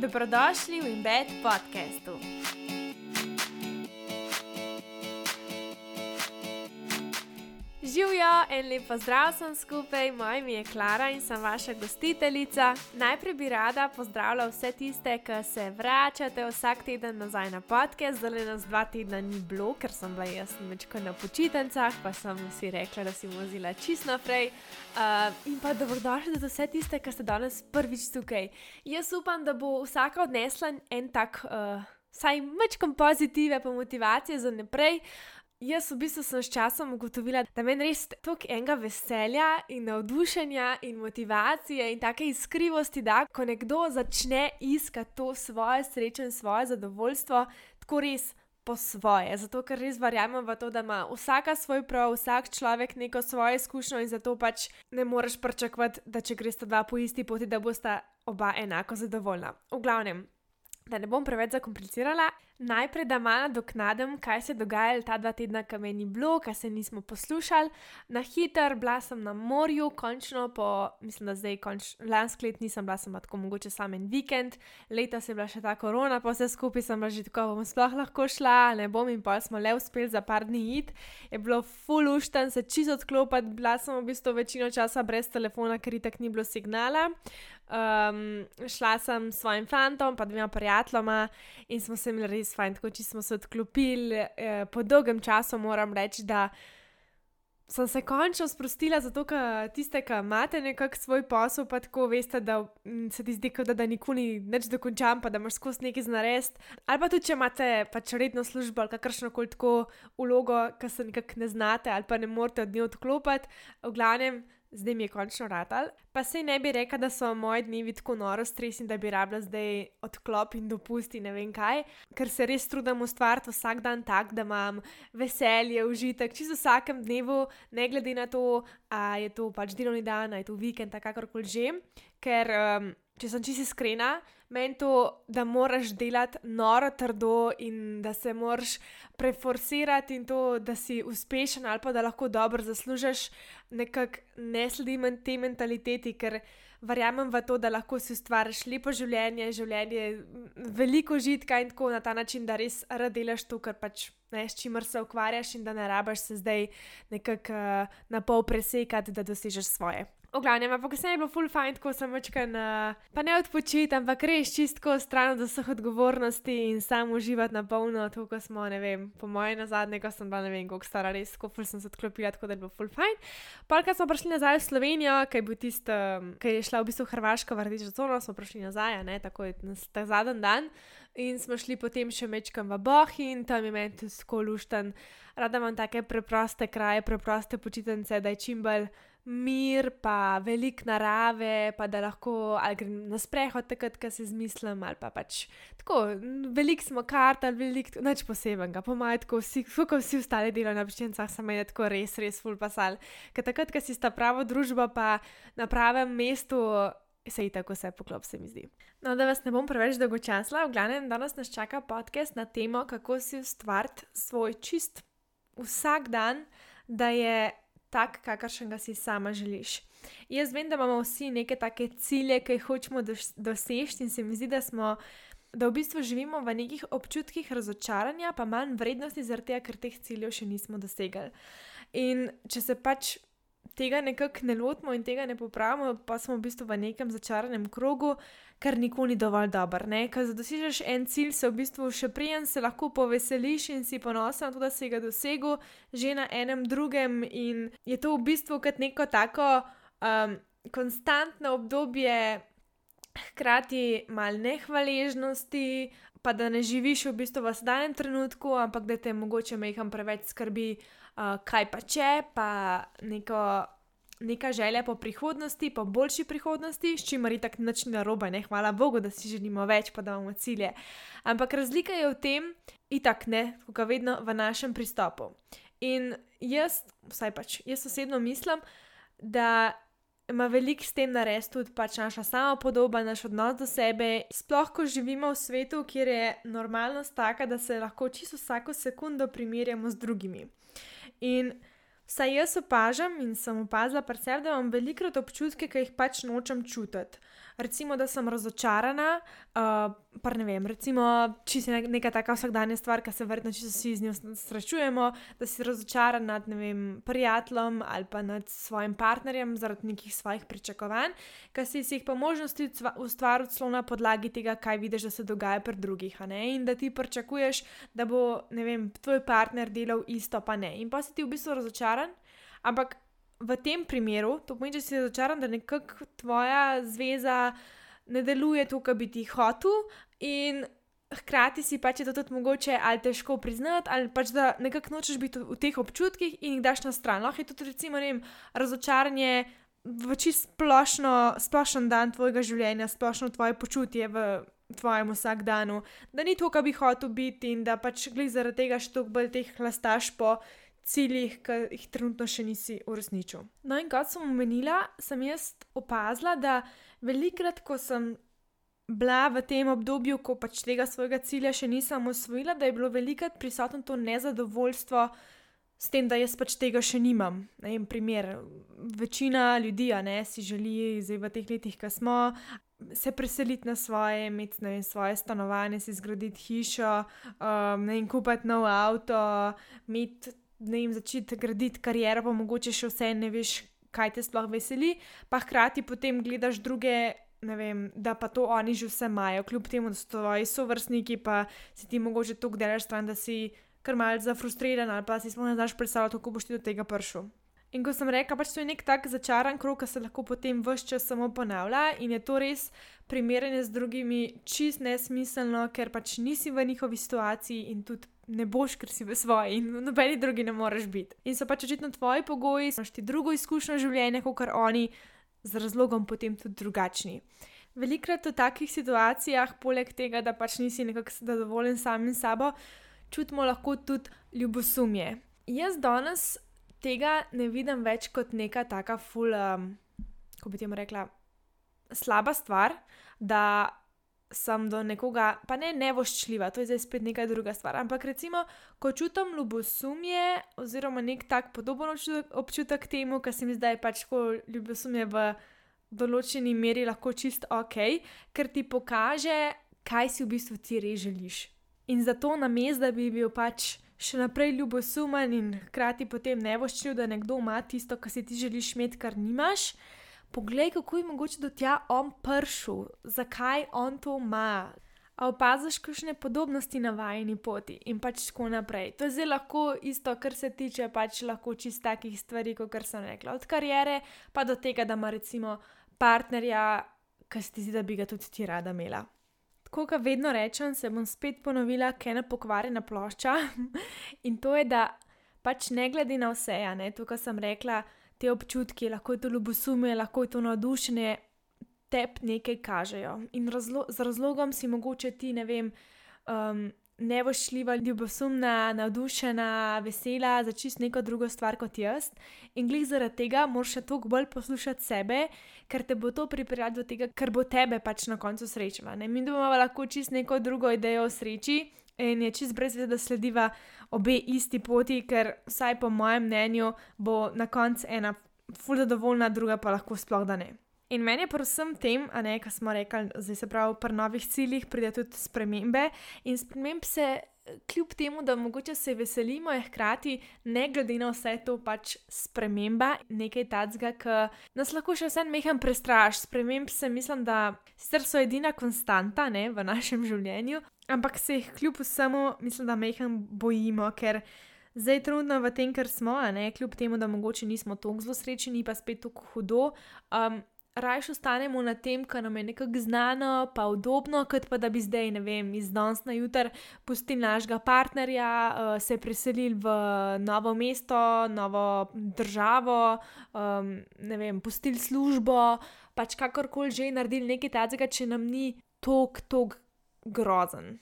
Dobrodošli v Embed podkastu. Živijo in lepo zdrav sem skupaj, moje ime je Klara in sem vaša gostiteljica. Najprej bi rada pozdravila vse tiste, ki se vračate vsak teden nazaj na podcast. Zdaj nas dva tedna ni bilo, ker sem bila jaz nekaj na počitnicah, pa sem si rekla, da si vozila čisto naprej. Uh, in pa dobrodošli za vse tiste, ki ste danes prvič tukaj. Jaz upam, da bo vsaka odnesla en tak. Uh, Saj mečkam pozitive, pa motivacije za naprej. Jaz v bistvu sem s časom ugotovila, da meni res toliko enega veselja in navdušenja in motivacije in take iskrivosti da, ko nekdo začne iskati to svoje srečo in svoje zadovoljstvo, tako res po svoje. Zato, ker res verjamem v to, da ima vsaka svoj prav, vsak človek neko svojo izkušnjo in zato pač ne moreš pričakovati, da če greš ta dva po isti poti, da bosta oba enako zadovoljna. V glavnem. Da ne bom preveč zakomplicirala, najprej da malo doknadim, kaj se je dogajalo ta dva tedna, ki me ni bilo, kaj se nismo poslušali. Na hiter, bila sem na morju, končno po, mislim, da zdaj, lansko let nisem bila, sem tako mogoče samo en vikend, leta se je bila še ta korona, pa vse skupaj sem bila že tako, bom sploh lahko šla, ne bom in pa smo le uspeli za par dni id. Je bilo full ušten, se čisto odklopiti, bila sem v bistvu večino časa brez telefona, ker itak ni bilo signala. Um, šla sem s svojim fantom, pa dvema prijateljoma in smo se imeli res fajn, tako če smo se odklopili. Eh, po dolgem času moram reči, da sem se končno sprostila, zato ker tiste, ki imate nekako svoj posel, pa tako veste, da se ti zdi, da, da nikoli več dokončam, pa da imaš skozi nekaj znarest. Ali pa tudi, če imate pač redno službo ali kakršno koli tako ulogo, ki se nekako ne znate ali pa ne morete od nje odklopiti, v glavnem zdaj mi je končno ratal. Pa se ne bi rekla, da so moji dnevi tako noro stresni, da bi rabila zdaj odklop in dopusti ne vem kaj, ker se res trudim ustvariti vsak dan tak, da imam veselje, užitek, čisto vsakem dnevu, ne glede na to, ali je to pač delovni dan, ali je to vikend, kakorkoli že. Ker, um, če sem čisto iskrena, meni to, da moraš delati noro trdo in da se moraš preforsirati in to, da si uspešen ali pa da lahko dobro zaslužiš, nekako ne sledim te mentaliteti, ker verjamem v to, da lahko si ustvariš lepo življenje, življenje veliko žitka in tako na ta način, da res rad delaš to, kar pač. Ne, s čimer se ukvarjaš, in da ne rabiš se zdaj nekako uh, na pol presekati, da dosežeš svoje. V glavnem, ampak vse je bilo full fajn, ko sem večkrat, pa ne odpočiti, ampak res čistko stran od vseh odgovornosti in samo uživati na polno, to, ko smo, ne vem, po moje na zadnje, ko sem bila, ne vem, koliko stara, res, ko sem se odklopila, tako da je bilo full fajn. Polka smo prišli nazaj v Slovenijo, ki je bil tisti, ki je šla v bistvu Hrvaško, vrtič za zono, smo prišli nazaj, ne, tako je ta zadnji dan. In smo šli potem še mečkam v Bohi in tam je meni tudi tako lušten. Rada imam take preproste kraje, preproste počitnice, da je čim bolj mir, pa velik narave, pa da lahko ali grem na sprehod, takrat, ko se zmislim, ali pa pač tako, velik smo kart, ali velik, nič posebenega, po mojem, tako vsi, kot vsi ostali delajo na počitnicah, sem jih tako res, res full pasal. Ker takrat, ko si sta pravo družbo, pa na pravem mestu. Se je tako vse poklop, se mi zdi. No, da vas ne bom preveč dolgočasla, v glavnem, danes nas čaka podcast na temo, kako si ustvariti svoj čist vsak dan, da je tak, kakršen ga si sama želiš. Jaz vem, da imamo vsi neke take cilje, ki jih hočemo doseči, in se mi zdi, da smo. Da v bistvu živimo v nekih občutkih razočaranja, pa manj vrednosti, zaradi tega, ker teh ciljev še nismo dosegli. In če se pač tega nekako ne lotimo in tega ne popravimo, pa smo v bistvu v nekem začaranem krogu, kar nikoli ni dovolj dober. Ker za dosežeš en cilj, se v bistvu še prijem se lahko poveseliš in si ponosen da si ga dosegel, že na enem drugem. In je to v bistvu kot neko tako um, konstantno obdobje, hkrati mal nehvaležnosti. Pa da ne živiš v bistvu v sedanjem trenutku, ampak da te mogoče meham preveč skrbi, uh, kaj pa če, pa neko, neka želja po prihodnosti, po boljši prihodnosti, s čimer je tako noč na robe, ne hvala Bogu, da si želimo več, pa da imamo cilje. Ampak razlika je v tem, in tako ne, kot vedno v našem pristopu. In jaz, vsaj pač, jaz osebno mislim, da. Ima veliko s tem narediti tudi pač naša sama podoba, naš odnos do sebe. Sploh, ko živimo v svetu, kjer je normalnost taka, da se lahko čisto vsako sekundo primerjamo z drugimi. In vsaj jaz opažam in sem opazila, sebi, da imam velikrat občutke, ki jih pač nočem čutiti. Recimo, da sem razočarana, uh, pa ne vem, recimo, če si neka taka vsakdanja stvar, ki se verjetno čisto vsi z njo srečujemo, da si razočaran nad, vem, prijateljem ali pa nad svojim partnerjem zaradi nekih svojih pričakovanj, ki si jih po možnosti ustvaril celo na podlagi tega, kaj vidiš, da se dogaja pri drugih, in da ti pričakuješ, da bo, vem, tvoj partner delal isto, pa ne. In pa si ti v bistvu razočaran, ampak v tem primeru, to pomeni, da si razočaran, da nekako tvoja zveza ne deluje tako, kot bi ti hotel, in hkrati si pač je to tudi mogoče ali težko priznati, ali pač da nekako nočeš biti v teh občutkih in jih daš na stran. Lahko je tudi, recimo, vem, razočaranje. V čist splošno, splošen dan tvojega življenja, splošno tvoje počutje v tvojem vsakdanu, da ni to, kar bi hotel biti, in da pač glej zaradi tega še toliko bolj teh hlastaš po ciljih, ki jih trenutno še nisi uresničil. No, in kot sem omenila, sem jaz opazila, da velikrat, ko sem bila v tem obdobju, ko pač tega svojega cilja še nisem osvojila, da je bilo velikrat prisotno to nezadovoljstvo s tem, da jaz pač tega še nimam. En primer, večina ljudi ne, si želi zdaj v teh letih, ki smo. Se preseliti na svoje, imeti vem, svoje stanovanje, si zgraditi hišo, um, ne, in kupiti nov avto, imeti ne vem, začeti graditi kariero, pa mogoče še vse ne veš, kaj te sploh veseli, pa hkrati potem gledaš druge. Vem, da pa to oni že vse imajo, kljub temu, da so tvoji sovrstniki, pa si ti mogoče tako delaš stran, da si kar malce zafrustriran ali pa si sploh ne znaš predstavljati, kako boš ti do tega prišel. In ko sem rekla, pač to je nek tak začaran krog, ki se lahko potem vse čas samo ponavlja in je to res primerjanje z drugimi čist nesmiselno, ker pač nisi v njihovi situaciji in tudi ne boš, ker si v svoji in nobeni drugi ne moreš biti. In so pač očitno tvoji pogoji, imaš ti drugo izkušnjo življenja, kot kar oni, z razlogom potem tudi drugačni. Velikrat v takih situacijah, poleg tega, da pač nisi nekako zadovoljen samim sabo, čutimo lahko tudi ljubosumje. Jaz danes tega ne vidim več kot neka taka ful, um, ko bi temu rekla, slaba stvar, da sem do nekoga, pa ne nevoščljiva, to je zdaj spet neka druga stvar. Ampak recimo, ko čutim ljubosumje, oziroma nek tak podoben občutek, občutek temu, kar se mi zdaj pač ko ljubosumje v določeni meri lahko čist ok, ker ti pokaže, kaj si v bistvu ti res želiš. In zato na mestu, da bi bil pač. Še naprej ljubosumen in hkrati potem nevoščljiv, da nekdo ima tisto, kar si ti želiš imeti, kar nimaš, poglej, kako je mogoče do tja on pršil, zakaj on to ima. A opaziš kakšne podobnosti na vajni poti in pač tako naprej. To je zelo lahko isto, kar se tiče pač lahko čist takih stvari, kot sem rekla. Od karijere pa do tega, da ima recimo partnerja, ki se ti zdi, da bi ga tudi ti rada imela. Tako kot vedno rečem, se bom spet ponovila, kaj je ena pokvarjena plošča. in to je, da pač ne glede na vse, a ne to, kar sem rekla te občutki, lahko je to ljubosumje, lahko je to navdušenje, te nekaj kažejo. In razlo z razlogom si mogoče ti, ne vem, um, nevošljiva, ljubosumna, navdušena, vesela za čist neko drugo stvar kot jaz. In glej zaradi tega moraš še toliko bolj poslušati sebe, ker te bo to pripeljalo do tega, kar bo tebe pač na koncu srečala. Mi bomo lahko čist neko drugo idejo o sreči. In je čist brez veze, da slediva obe isti poti, ker vsaj po mojem mnenju bo na koncu ena ful zadovoljna, druga pa lahko sploh da ne. In meni je pri vsem tem, a ne, kar smo rekli, zdaj se pravi, pri novih ciljih pride tudi spremembe in sprememb se. Kljub temu, da mogoče se veselimo, je hkrati, ne glede na vse to, pač sprememba, nekaj tacga, ki nas lahko še vsem meham prestraš. Sprememb se mislim, da sicer so edina konstanta ne, v našem življenju, ampak se jih kljub vsemu, mislim, da meham bojimo, ker zdaj trudno v tem, kar smo, ne, kljub temu, da mogoče nismo tako zelo srečni, pa spet tako hudo. Um, Rajš ostanemo na tem, kar nam je nekako znano, pa udobno, kot pa da bi zdaj, ne vem, iz danes na jutr pustili našega partnerja, uh, se preselili v novo mesto, novo državo, um, ne vem, pustili službo, pač kakorkoli že naredili nekaj takega, če nam ni tok, tok grozen.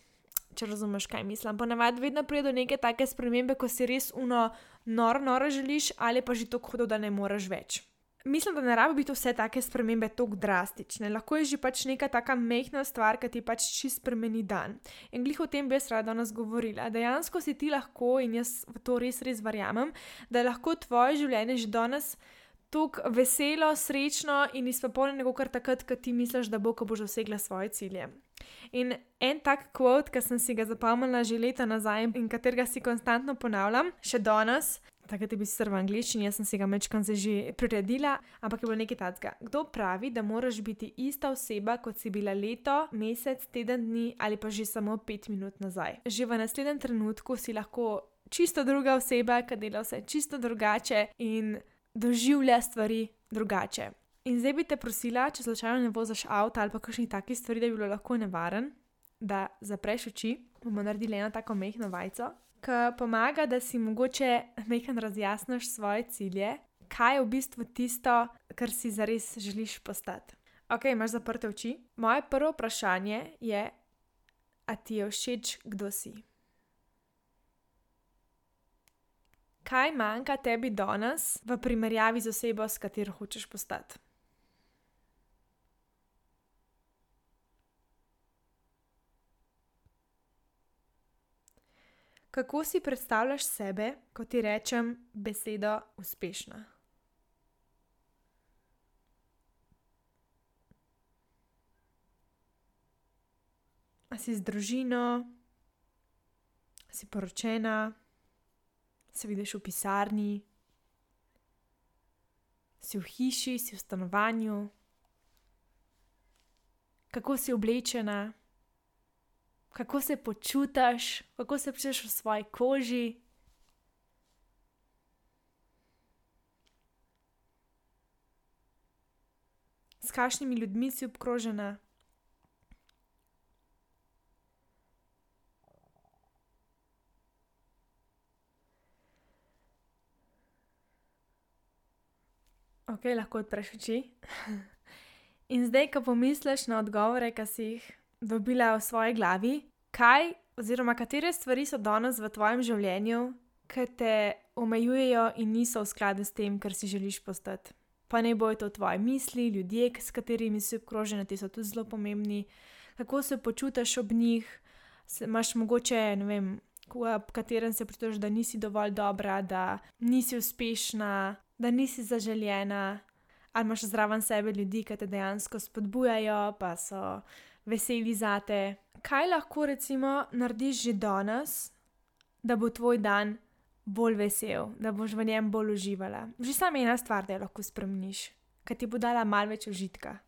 Če razumeš, kaj mislim. Ponavadi vedno pride do neke take spremembe, ko si res uno, noro, noro želiš, ali pa že tako hudo, da ne moreš več. Mislim, da ne rabi biti vse take spremembe tako drastične. Lahko je že pač neka taka mehna stvar, ki ti pač čist spremeni dan. In glih o tem bi jaz rada danes govorila. Dejansko si ti lahko, in jaz v to res, res verjamem, da je lahko tvoje življenje že danes tako veselo, srečno in izpopolnjeno, kot takrat, ko ti misliš, da bo, ko boš dosegla svoje cilje. In en tak kvot, ki sem si ga zapomnila že leta nazaj in katerega si konstantno ponavljam, še danes. Takrat je bil sicer v angliščini, jaz sem si ga večkrat že priredila, ampak je bilo nekaj takega. Kdo pravi, da moraš biti ista oseba, kot si bila leto, mesec, teden dni ali pa že samo pet minut nazaj? Že v naslednjem trenutku si lahko čisto druga oseba, ki dela vse čisto drugače in doživlja stvari drugače. In zdaj bi te prosila, če slučajno ne voziš avto ali pa kakšni taki stvari, da bi bilo lahko nevaren, da zapreš oči. Bomo naredili eno tako mehko vajco, ki pomaga, da si mogoče mehko razjasniš svoje cilje, kaj je v bistvu tisto, kar si zares želiš postati. Ok, imaš zaprte oči. Moje prvo vprašanje je, a ti je všeč, kdo si. Kaj manjka tebi danes v primerjavi z osebo, s katero hočeš postati? Kako si predstavljaš sebe, ko ti rečem besedo uspešna? A si z družino, si poročena, se vidiš v pisarni, si v hiši, si v stanovanju, kako si oblečena, kako se počutiš, kako se počutiš v svoji koži. S kakšnimi ljudmi si obkrožena? Ok, lahko odpreš oči. In zdaj, ko pomisliš na odgovore, ki si jih dobila v svoji glavi, kaj oziroma katere stvari so danes v tvojem življenju, ki te omejujejo in niso v skladu s tem, kar si želiš postati. Pa ne bojo to tvoje misli, ljudje, s katerimi si obkrožena, ti so tudi zelo pomembni. Kako se počutiš ob njih, imaš mogoče, ne vem, v katerem se počutiš, da nisi dovolj dobra, da nisi uspešna, da nisi zaželjena, ali imaš zraven sebe ljudi, ki te dejansko spodbujajo, pa so veseli za te. Kaj lahko recimo narediš že danes, da bo tvoj dan bolj vesel, da boš v njem bolj uživala? Že sama ena stvar, da jo lahko spremeniš, ki ti bo dala malce več užitka.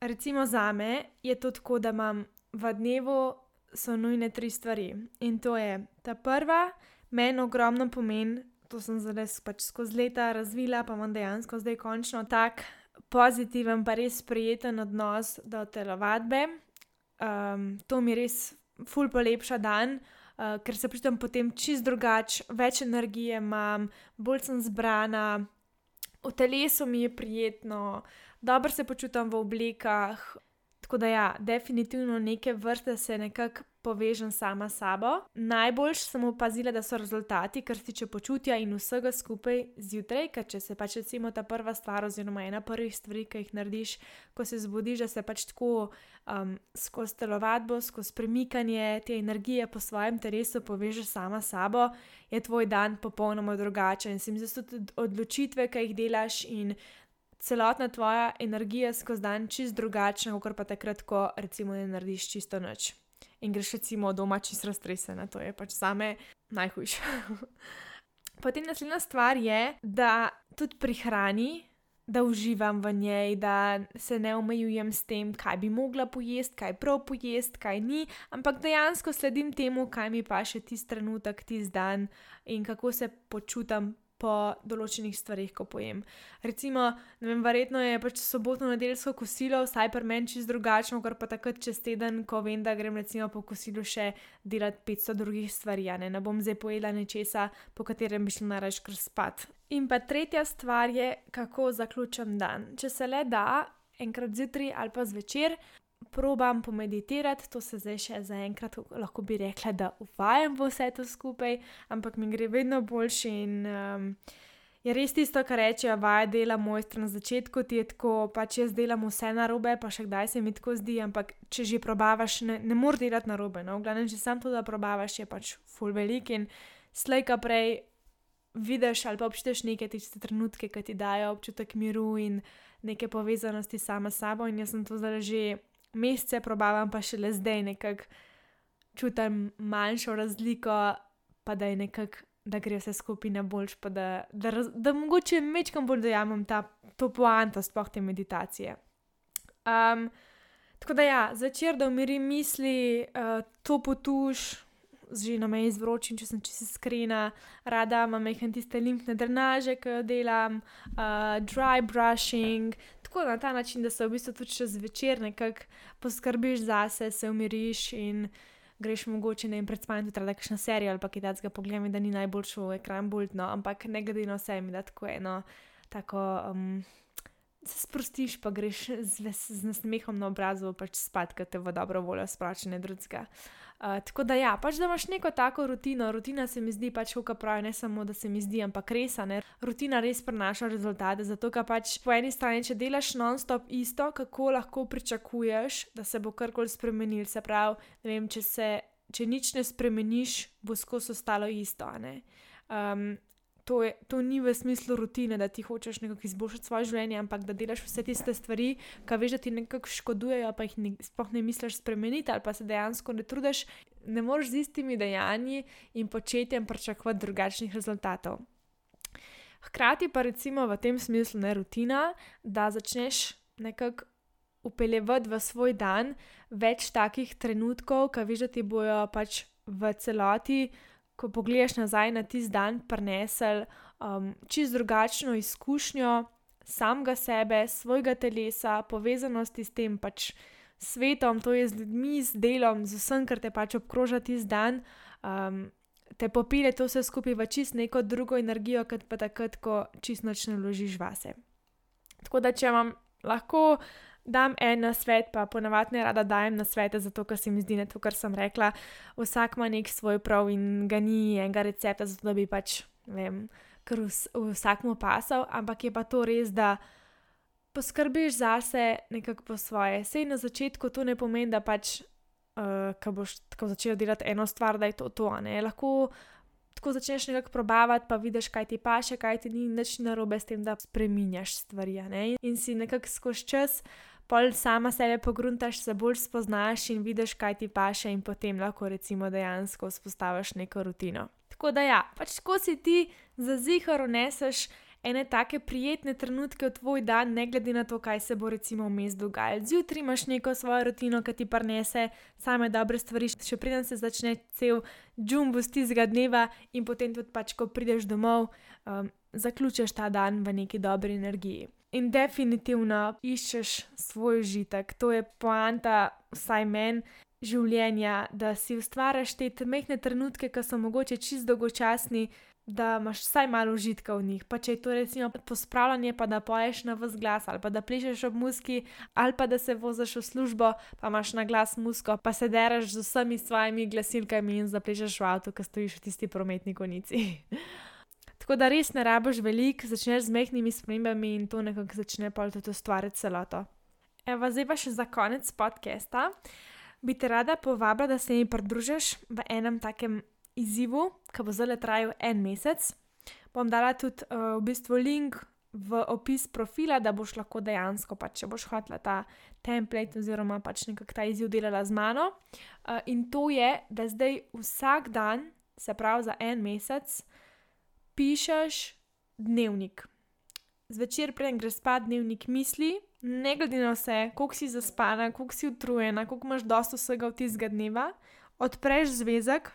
Recimo za me je to tako, da imam v dnevu so nujne tri stvari. In to je ta prva, meni ogromno pomeni, to sem zdaj pač skozi leta razvila, pa imam dejansko zdaj končno tak pozitiven, pa res prijeten odnos do telovadbe. Um, to mi res ful polepša dan, uh, ker se počutim potem čist drugače, več energije imam, bolj sem zbrana, v telesu mi je prijetno, dobro se počutim v oblekah. Tako da, ja, definitivno neke vrste se nekako povežem sama s sabo. Najboljš sem opazila, da so rezultati, kar se tiče počutja in vsega skupaj zjutraj, ker če se pač recimo ta prva stvar, oziroma ena prvih stvari, ki jih narediš, ko se zbudiš, da se pač tako um, skozi telovadbo, skozi premikanje te energije po svojem telesu povežeš sama s sabo, je tvoj dan popolnoma drugačen. In se mi zdi, da so tudi odločitve, ki jih delaš in. Celotna tvoja energija skozi dan je čist drugačna, kot pa takrat, ko recimo ne narediš čisto noč in greš recimo doma čisto raztresena, to je pač zame najhujše. Potem naslednja stvar je, da tudi pri hrani, da uživam v njej, da se ne omejujem s tem, kaj bi mogla pojesti, kaj prav pojesti, kaj ni, ampak dejansko sledim temu, kaj mi pa še tisti trenutek, tisti dan in kako se počutam po določenih stvarih, ko pojem. Recimo, vem, verjetno je pač sobotno nedeljsko kosilo, vsaj pri meni čist drugačno, kot pa takrat čez teden, ko vem, da grem recimo po kosilu še delati 500 drugih stvari, ne? ne bom zdaj pojedla nečesa, po katerem bi šla nareč kar spat. In pa tretja stvar je, kako zaključam dan. Če se le da, enkrat zjutraj ali pa zvečer, probam pomeditirati, to se zdaj še zaenkrat lahko bi rekla, da uvajam vse to skupaj, ampak mi gre vedno boljši in um, je res tisto, kar rečejo, vaja dela mojstra na začetku, ti je tako, pač jaz delam vse na robe, pa še kdaj se mi tako zdi, ampak če že probavaš, ne, ne moreš delati na robe, no, v glavnem, če sam to da probavaš, je pač full velik in slejka prej. vidiš ali pa občutiš neke tiste trenutke, ki ti dajo občutek miru in neke povezanosti sama s sabo. In jaz sem to zdaj že mesece probavam, pa še le zdaj nekako čutim manjšo razliko, pa da je nekako. Da gre vse skupaj na boljš, pa da, da, da, da mogoče mečkam bolj dojamem ta, poanta, sploh te meditacije. Um, tako da ja, začer, da umirim misli, uh, to potuš, že na meji z vročim, če sem čisto iskrena, rada imam nekaj tiste limfne drenaže, ki jo delam, uh, dry brushing, tako na ta način, da se v bistvu tudi čez večer nekako poskrbiš zase, se umiriš in greš mogoče ne in pred spanjem tudi kakšna serija ali pa kaj takega pogledam, da ni najboljši v ekran bultno, ampak ne glede na vse mi da tako eno, tako. Um, Se sprostiš, pa greš z, z nasmehom na obrazu, pač spat, ker te v dobro voljo sprašuje drugega. Uh, tako da, ja, pač da imaš neko tako rutino. Rutina se mi zdi pač, kako pravi, ne samo da se mi zdi, ampak res, ne. Rutina res prinaša rezultate. Zato, ker pač po eni strani, če delaš non-stop isto, kako lahko pričakuješ, da se bo karkoli spremenil. Se pravi, vem, če, se, če nič ne spremeniš, bo skozi ostalo isto. Um, to, je, to ni v smislu rutine, da ti hočeš nekako izboljšati svoje življenje, ampak da delaš vse tiste stvari, ki veš, da ti nekako škodujejo, pa jih ne, sploh ne misliš spremeniti, ali pa se dejansko ne trudiš, ne moreš z istimi dejanji in početjem pričakovati drugačnih rezultatov. Hkrati pa recimo v tem smislu ne rutina, da začneš nekako upeljevati v svoj dan več takih trenutkov, ki veš, da ti bojo pač v celoti ko pogledaš nazaj na tisti dan, prenesel um, čist drugačno izkušnjo samega sebe, svojega telesa, povezanosti s tem pač svetom, to je z ljudmi, z delom, z vsem, kar te pač obkroža tisti dan. Um, Te popile to vse skupaj v čist neko drugo energijo, kot pa takrat, ko čist noč ne vložiš vase. Tako da, če vam lahko dam en na svet, pa ponavadi ne rada dajem na svete, zato ker se mi zdi, da to, kar sem rekla, vsak ima nek svoj prav in ga ni enega recepta, zato da bi pač, vem, ker vsak mu pasal, ampak je pa to res, da poskrbiš zase nekako po svoje. Sej na začetku to ne pomeni, da pač, uh, ko boš tako začel delati eno stvar, da je to to, ne, lahko. Tako začneš nekako probavati, pa vidiš, kaj ti paše, kaj ti ni nič narobe s tem, da spremenjaš stvari. In si nekako skozi čas pol sama sebe pogruntaš, se bolj spoznaš in vidiš, kaj ti paše, in potem lahko recimo dejansko vzpostaviš neko rutino. Tako da ja, pač ko si ti za zihar uneseš ene take prijetne trenutke v tvoj dan, ne glede na to, kaj se bo recimo vmes dogajalo. Zjutraj imaš neko svojo rutino, ki ti prenese same dobre stvari, še preden se začne cel džumbus tistega dneva in potem tudi pač, ko prideš domov, um, zaključiš ta dan v neki dobri energiji. In definitivno iščeš svoj užitek, to je poanta, vsaj meni, življenja, da si ustvariš te mehke trenutke, ki so mogoče čist dolgočasni, da imaš vsaj malo užitka v njih. Pa če je to recimo pospravljanje, pa da poješ na vse glas, ali pa da plešeš ob muski, ali pa da se voziš v službo, pa imaš na glas musko, pa se deraš z vsemi svojimi glasilkami in zaplešeš v avtu, ki stojiš v tisti prometni konici. Tako da res ne rabiš veliko, začneš z mehkimi spremembami in to nekako začne pa tudi ustvarjati celoto. Evo, zdaj pa še za konec podcasta. Bi te rada povabila, da se mi pridružiš v enem takem izzivu, ki bo zelo trajal en mesec. Bom dala tudi uh, v bistvu link v opis profila, da boš lahko dejansko, pa če boš hotela ta template oziroma pač nekako ta izziv delala z mano. Uh, in to je, da zdaj vsak dan, se pravi za en mesec, pišeš dnevnik. Zvečer, preden greš spat, dnevnik misli, ne glede na vse, koliko si zaspana, koliko si utrujena, koliko imaš dosto vsega v tistega dneva, odpreš zvezek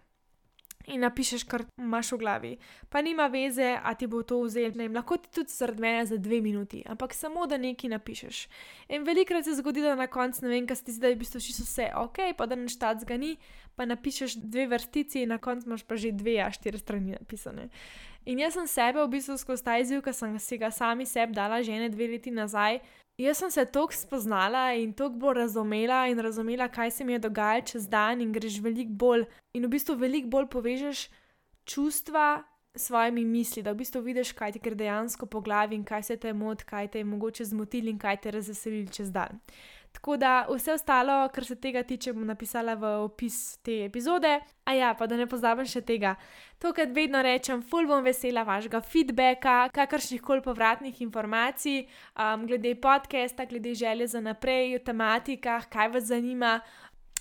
in napišeš, kar imaš v glavi. Pa nima veze, a ti bo to vzel, ne vem, lahko ti tudi zaradi mene za dve minuti, ampak samo da nekaj napišeš. In velikrat se zgodi, da na koncu ne vem, kaj ti zdaj v bistvu čisto vse ok, pa da neštat zgani, pa napišeš dve vrstici in na koncu imaš pa že dve, a štiri strani napisane. In jaz sem sebe v bistvu skozi ta izziv, ki sem si ga sami sebi dala že ne dve leti nazaj. Jaz sem se toliko spoznala in toliko bolj razumela in razumela, kaj se mi je dogajalo čez dan, in greš veliko bolj, in v bistvu veliko bolj povežeš čustva s svojimi misli, da v bistvu vidiš, kaj ti gre dejansko po glavi in kaj se te moti, kaj te je mogoče zmotili in kaj te razveselili čez dan. Tako da vse ostalo, kar se tega tiče, bom napisala v opis te epizode. A ja, pa da ne pozabim še tega. To, kar vedno rečem, ful bom vesela vašega feedbacka, kakršnih koli povratnih informacij, um, glede podcasta, glede želje za naprej, o tematikah, kaj vas zanima.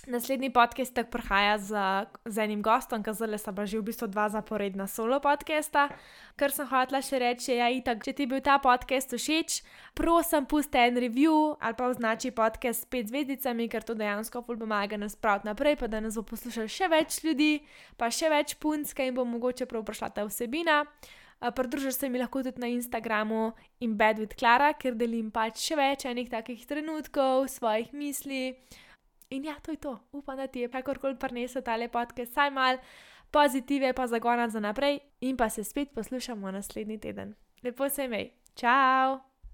Naslednji podcast tak prihaja z, z enim gostom, ki zdaj sta pa že v bistvu dva zaporedna solo podcasta. Kar sem hotela še reči, je, ja, itak, če ti je bil ta podcast všeč, prosim, pusti en review ali pa označi podcast s pet zvezdicami, ker to dejansko pomaga nas spraviti naprej, pa da nas bo poslušal še več ljudi, pa še več punc, in bo mogoče prav prišla ta vsebina. Pridružiš se mi lahko tudi na Instagramu in Bad with Clara, ker delim pač še več enih takih trenutkov, svojih misli. In ja, to je to. Upam, da ti je kakorkoli prinesel ta lepotke, saj mal pozitive, pa zagona za naprej, in pa se spet poslušamo naslednji teden. Lepo se imej, čau!